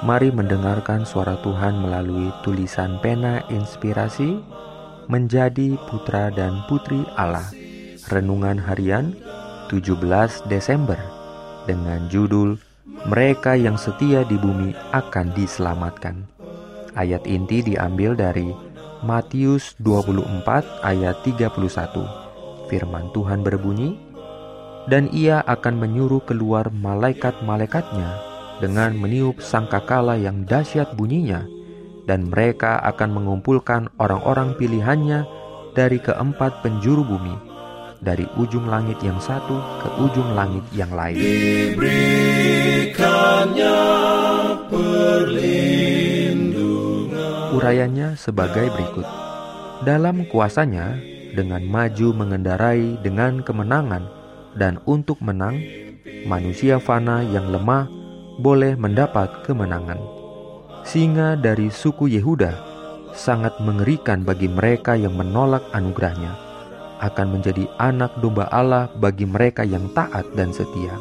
Mari mendengarkan suara Tuhan melalui tulisan pena inspirasi menjadi putra dan putri Allah. Renungan harian 17 Desember dengan judul Mereka yang setia di bumi akan diselamatkan. Ayat inti diambil dari Matius 24 ayat 31. Firman Tuhan berbunyi, "Dan ia akan menyuruh keluar malaikat-malaikatnya dengan meniup sangkakala yang dahsyat bunyinya, dan mereka akan mengumpulkan orang-orang pilihannya dari keempat penjuru bumi, dari ujung langit yang satu ke ujung langit yang lain. Urayanya sebagai berikut. Dalam kuasanya, dengan maju mengendarai dengan kemenangan, dan untuk menang, manusia fana yang lemah boleh mendapat kemenangan. Singa dari suku Yehuda sangat mengerikan bagi mereka yang menolak anugerahnya, akan menjadi anak domba Allah bagi mereka yang taat dan setia.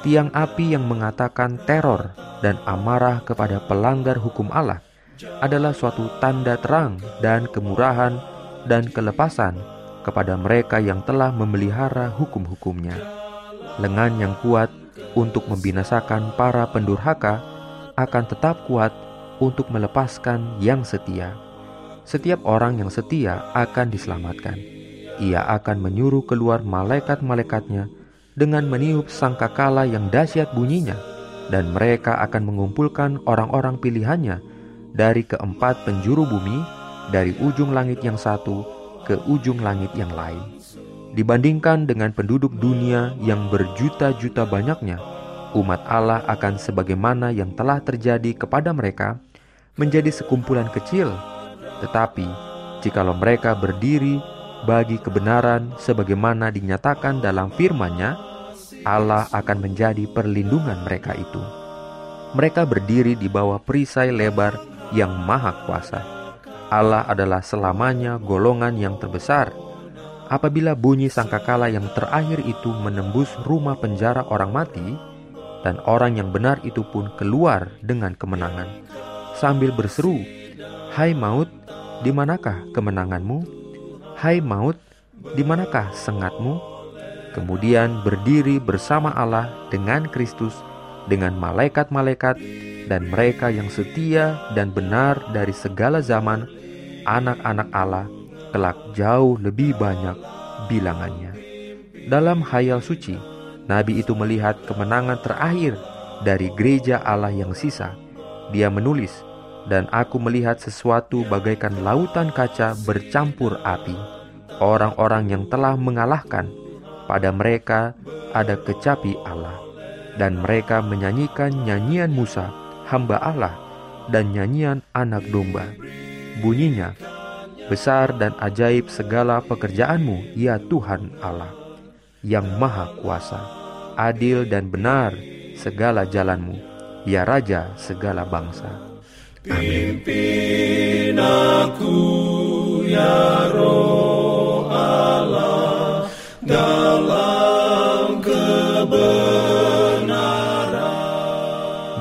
Tiang api yang mengatakan teror dan amarah kepada pelanggar hukum Allah adalah suatu tanda terang dan kemurahan dan kelepasan kepada mereka yang telah memelihara hukum-hukumnya. Lengan yang kuat untuk membinasakan para pendurhaka akan tetap kuat untuk melepaskan yang setia. Setiap orang yang setia akan diselamatkan. Ia akan menyuruh keluar malaikat-malaikatnya dengan meniup sangkakala yang dahsyat bunyinya, dan mereka akan mengumpulkan orang-orang pilihannya dari keempat penjuru bumi, dari ujung langit yang satu ke ujung langit yang lain. Dibandingkan dengan penduduk dunia yang berjuta-juta banyaknya, umat Allah akan sebagaimana yang telah terjadi kepada mereka menjadi sekumpulan kecil. Tetapi, jikalau mereka berdiri bagi kebenaran sebagaimana dinyatakan dalam firman-Nya, Allah akan menjadi perlindungan mereka itu. Mereka berdiri di bawah perisai lebar yang maha kuasa. Allah adalah selamanya golongan yang terbesar apabila bunyi sangkakala yang terakhir itu menembus rumah penjara orang mati, dan orang yang benar itu pun keluar dengan kemenangan, sambil berseru, Hai maut, di manakah kemenanganmu? Hai maut, di manakah sengatmu? Kemudian berdiri bersama Allah dengan Kristus, dengan malaikat-malaikat, dan mereka yang setia dan benar dari segala zaman, anak-anak Allah, kelak jauh lebih banyak bilangannya. Dalam hayal suci, Nabi itu melihat kemenangan terakhir dari gereja Allah yang sisa. Dia menulis, dan aku melihat sesuatu bagaikan lautan kaca bercampur api. Orang-orang yang telah mengalahkan, pada mereka ada kecapi Allah. Dan mereka menyanyikan nyanyian Musa, hamba Allah, dan nyanyian anak domba. Bunyinya, Besar dan ajaib segala pekerjaanmu, ya Tuhan Allah, yang maha kuasa, adil dan benar segala jalanmu, ya Raja segala bangsa. Pimpin aku, ya Roh Allah, dalam kebenaran.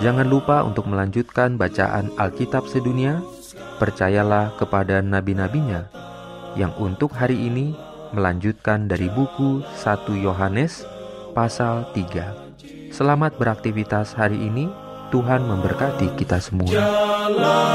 Jangan lupa untuk melanjutkan bacaan Alkitab sedunia percayalah kepada nabi-nabinya yang untuk hari ini melanjutkan dari buku 1 Yohanes pasal 3. Selamat beraktivitas hari ini. Tuhan memberkati kita semua. Jalan.